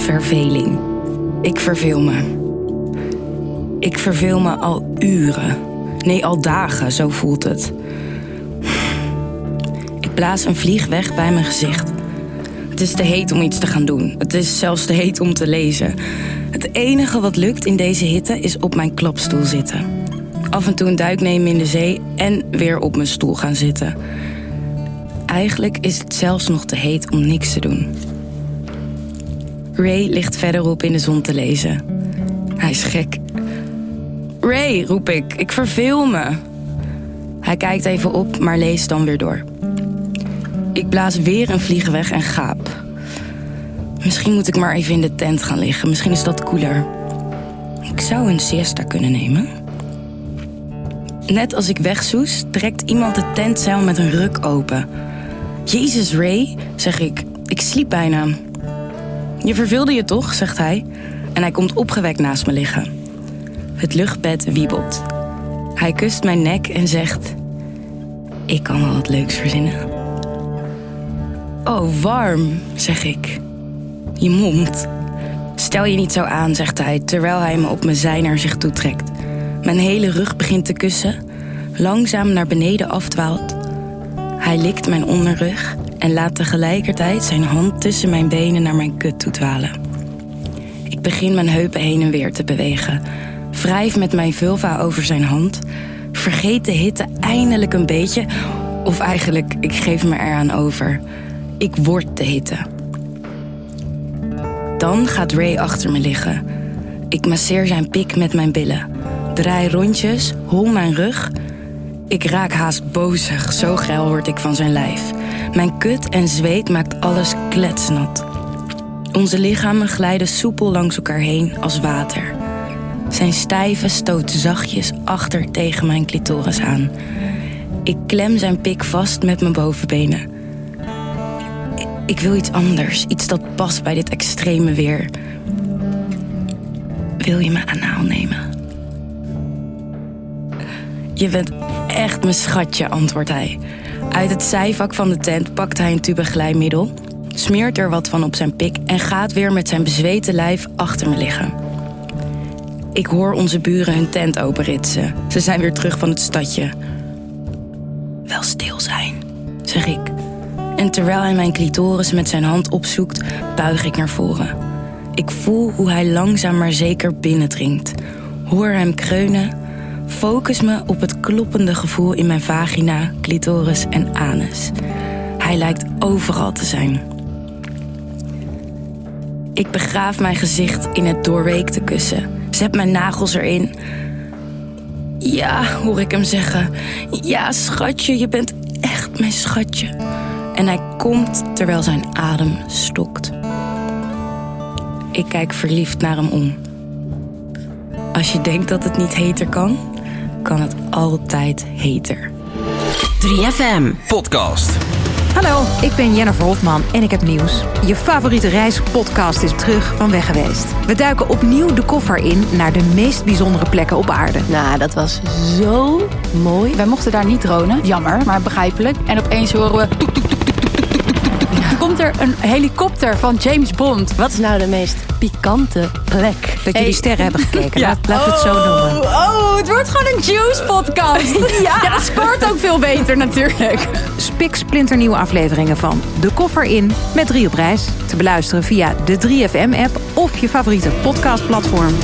Verveling. Ik verveel me. Ik verveel me al uren. Nee, al dagen, zo voelt het. Ik blaas een vlieg weg bij mijn gezicht. Het is te heet om iets te gaan doen. Het is zelfs te heet om te lezen. Het enige wat lukt in deze hitte is op mijn klapstoel zitten. Af en toe een duik nemen in de zee en weer op mijn stoel gaan zitten. Eigenlijk is het zelfs nog te heet om niks te doen. Ray ligt verderop in de zon te lezen. Hij is gek. Ray, roep ik, ik verveel me. Hij kijkt even op, maar leest dan weer door. Ik blaas weer een vlieg weg en gaap. Misschien moet ik maar even in de tent gaan liggen. Misschien is dat koeler. Ik zou een siesta kunnen nemen. Net als ik wegsoes, trekt iemand de tentzeil met een ruk open. Jezus, Ray, zeg ik. Ik sliep bijna. Je verveelde je toch, zegt hij. En hij komt opgewekt naast me liggen. Het luchtbed wiebelt. Hij kust mijn nek en zegt: Ik kan wel wat leuks verzinnen. Oh, warm, zeg ik. Je mond. Stel je niet zo aan, zegt hij, terwijl hij me op mijn zij naar zich toetrekt. Mijn hele rug begint te kussen, langzaam naar beneden afdwaalt. Hij likt mijn onderrug en laat tegelijkertijd zijn hand tussen mijn benen naar mijn kut toe dwalen. Ik begin mijn heupen heen en weer te bewegen, wrijf met mijn vulva over zijn hand, vergeet de hitte eindelijk een beetje, of eigenlijk, ik geef me eraan over. Ik word de hitte. Dan gaat Ray achter me liggen. Ik masseer zijn pik met mijn billen. Draai rondjes, hol mijn rug. Ik raak haast bozig, zo geil word ik van zijn lijf. Mijn kut en zweet maakt alles kletsnat. Onze lichamen glijden soepel langs elkaar heen als water. Zijn stijve stoot zachtjes achter tegen mijn clitoris aan. Ik klem zijn pik vast met mijn bovenbenen. Ik wil iets anders, iets dat past bij dit extreme weer. Wil je me anaal nemen? Je bent echt mijn schatje, antwoordt hij. Uit het zijvak van de tent pakt hij een tube glijmiddel, smeert er wat van op zijn pik en gaat weer met zijn bezweten lijf achter me liggen. Ik hoor onze buren hun tent openritsen. Ze zijn weer terug van het stadje. Wel stil zijn, zeg ik. En terwijl hij mijn clitoris met zijn hand opzoekt, buig ik naar voren. Ik voel hoe hij langzaam maar zeker binnendringt. Hoor hem kreunen. Focus me op het kloppende gevoel in mijn vagina, clitoris en anus. Hij lijkt overal te zijn. Ik begraaf mijn gezicht in het doorweekte kussen. Zet mijn nagels erin. Ja, hoor ik hem zeggen. Ja, schatje, je bent echt mijn schatje. En hij komt terwijl zijn adem stokt. Ik kijk verliefd naar hem om. Als je denkt dat het niet heter kan, kan het altijd heter. 3FM Podcast. Hallo, ik ben Jennifer Hofman en ik heb nieuws. Je favoriete reispodcast is terug van weg geweest. We duiken opnieuw de koffer in naar de meest bijzondere plekken op aarde. Nou, dat was zo mooi. Wij mochten daar niet dronen, jammer, maar begrijpelijk. En opeens horen we Komt er een helikopter van James Bond. Wat is nou de meest pikante plek? Dat jullie Hey. sterren hebben gekeken. Ja. Laat, het zo noemen. Oh, het wordt gewoon een Juice podcast. ja. dat scoort ook veel beter natuurlijk. Spik splinternieuwe afleveringen van De Koffer In met drie op reis. Te beluisteren via de 3FM-app of je favoriete podcastplatform.